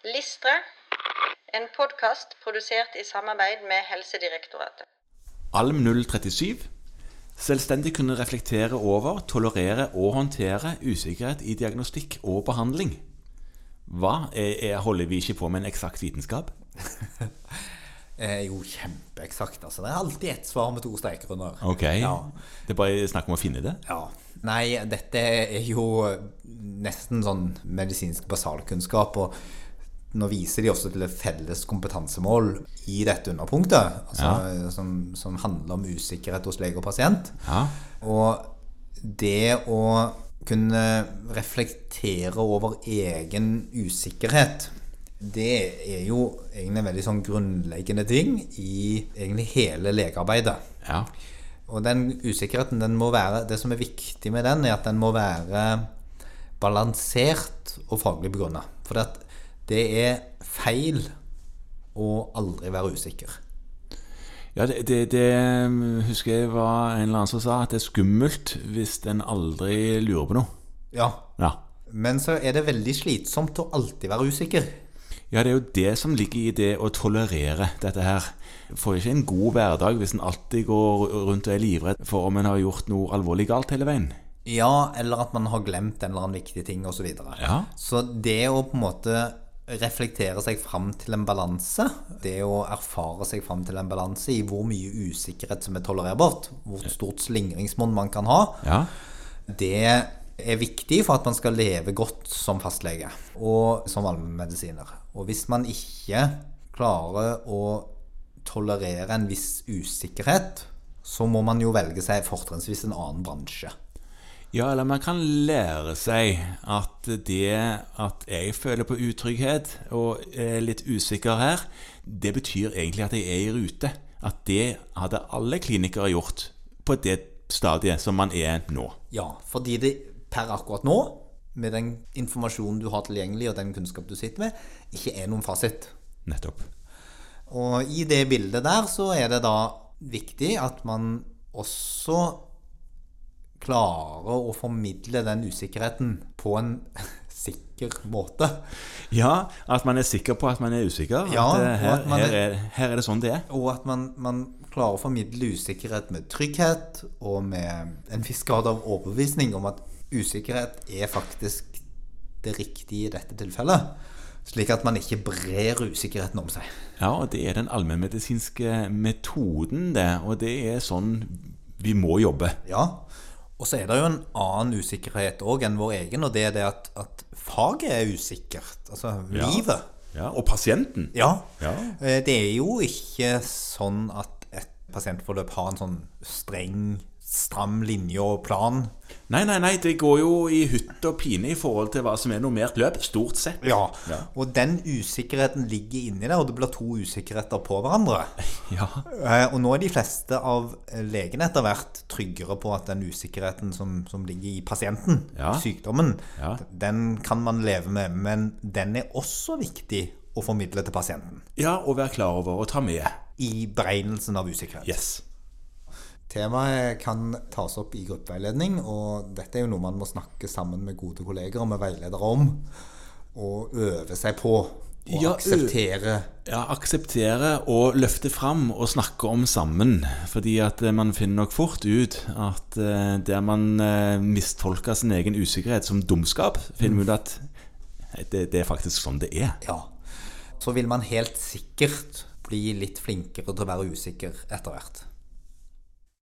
Listre, en podkast produsert i samarbeid med Helsedirektoratet. Alm 037 selvstendig kunne reflektere over, tolerere og håndtere usikkerhet i diagnostikk og behandling. Hva? Er, er, holder vi ikke på med en eksakt vitenskap? jo kjempeeksakt. Altså. Det er alltid ett svar med to streker under. Ok, Ja. Det er bare snakk om å finne det? Ja. Nei, dette er jo nesten sånn medisinsk basalkunnskap. Og nå viser de også til et felles kompetansemål i dette underpunktet, altså, som, som handler om usikkerhet hos lege og pasient. Ja. Og det å kunne reflektere over egen usikkerhet det er jo egentlig en veldig sånn grunnleggende ting i egentlig hele legearbeidet. Ja. Og den usikkerheten, den må være Det som er viktig med den, er at den må være balansert og faglig begrunna. For det, det er feil å aldri være usikker. Ja, det, det, det um, husker jeg var en eller annen som sa, at det er skummelt hvis en aldri lurer på noe. Ja. Ja. Men så er det veldig slitsomt å alltid være usikker. Ja, det er jo det som ligger i det å tolerere dette her. Får ikke en god hverdag hvis en alltid går rundt og er livredd for om en har gjort noe alvorlig galt hele veien. Ja, eller at man har glemt en eller annen viktig ting osv. Så, videre. Ja. så det å på en måte reflektere seg fram til en balanse, det å erfare seg fram til en balanse i hvor mye usikkerhet som er tolererbart, hvor stort slingringsmonn man kan ha, Ja. det er viktig for at man skal leve godt som fastlege og som allmennmedisiner. Og hvis man ikke klarer å tolerere en viss usikkerhet, så må man jo velge seg fortrinnsvis en annen bransje. Ja, eller man kan lære seg at det at jeg føler på utrygghet og er litt usikker her, det betyr egentlig at jeg er i rute. At det hadde alle klinikere gjort på det stadiet som man er nå. Ja, fordi det per akkurat nå, med den informasjonen du har tilgjengelig og den kunnskap du sitter med, ikke er noen fasit. Nettopp. Og i det bildet der så er det da viktig at man også klarer å formidle den usikkerheten på en sikker måte. Ja, at man er sikker på at man er usikker. Ja, eh, her, at er, her, er- er, her er det sånn det er. Og at man, man klarer å formidle usikkerhet med trygghet og med en viss grad av overbevisning om at usikkerhet er faktisk det riktige i dette tilfellet. Slik at man ikke brer usikkerheten om seg. Ja, og det er den allmennmedisinske metoden, det. Og det er sånn vi må jobbe. Ja, og så er det jo en annen usikkerhet òg enn vår egen, og det er det at, at faget er usikkert. Altså Ja. livet. Ja, Og pasienten. Ja. Ja. Eh, Det er jo ikke sånn at pasientforløp har en sånn streng, stram linje og plan. Nei, nei, nei, det går jo i hytt og pine i forhold til hva som er normert løp. Stort sett. Ja. Ja. Og den usikkerheten ligger inni der, og det blir to usikkerheter på hverandre. Ja. Eh, Og nå er de fleste av legene etter hvert tryggere på at den usikkerheten som, som ligger i pasienten, Ja. sykdommen, Ja. den kan man leve med. Men den er også viktig å formidle til pasienten ja, og være klar over og ta med. I beregnelsen av usikkerhet. Yes. Temaet kan tas opp i gruppeveiledning, og dette er jo noe man må snakke sammen med gode kolleger og med veiledere om. Og øve seg på å Ja, akseptere Ja, akseptere og løfte fram og snakke om sammen. Fordi at eh, man finner nok fort ut at eh, der man eh, mistolker sin egen usikkerhet som dumskap, finner man ut at det, det er faktisk sånn det er. Ja. Så vil man helt sikkert bli litt flinkere til å være usikker etter hvert.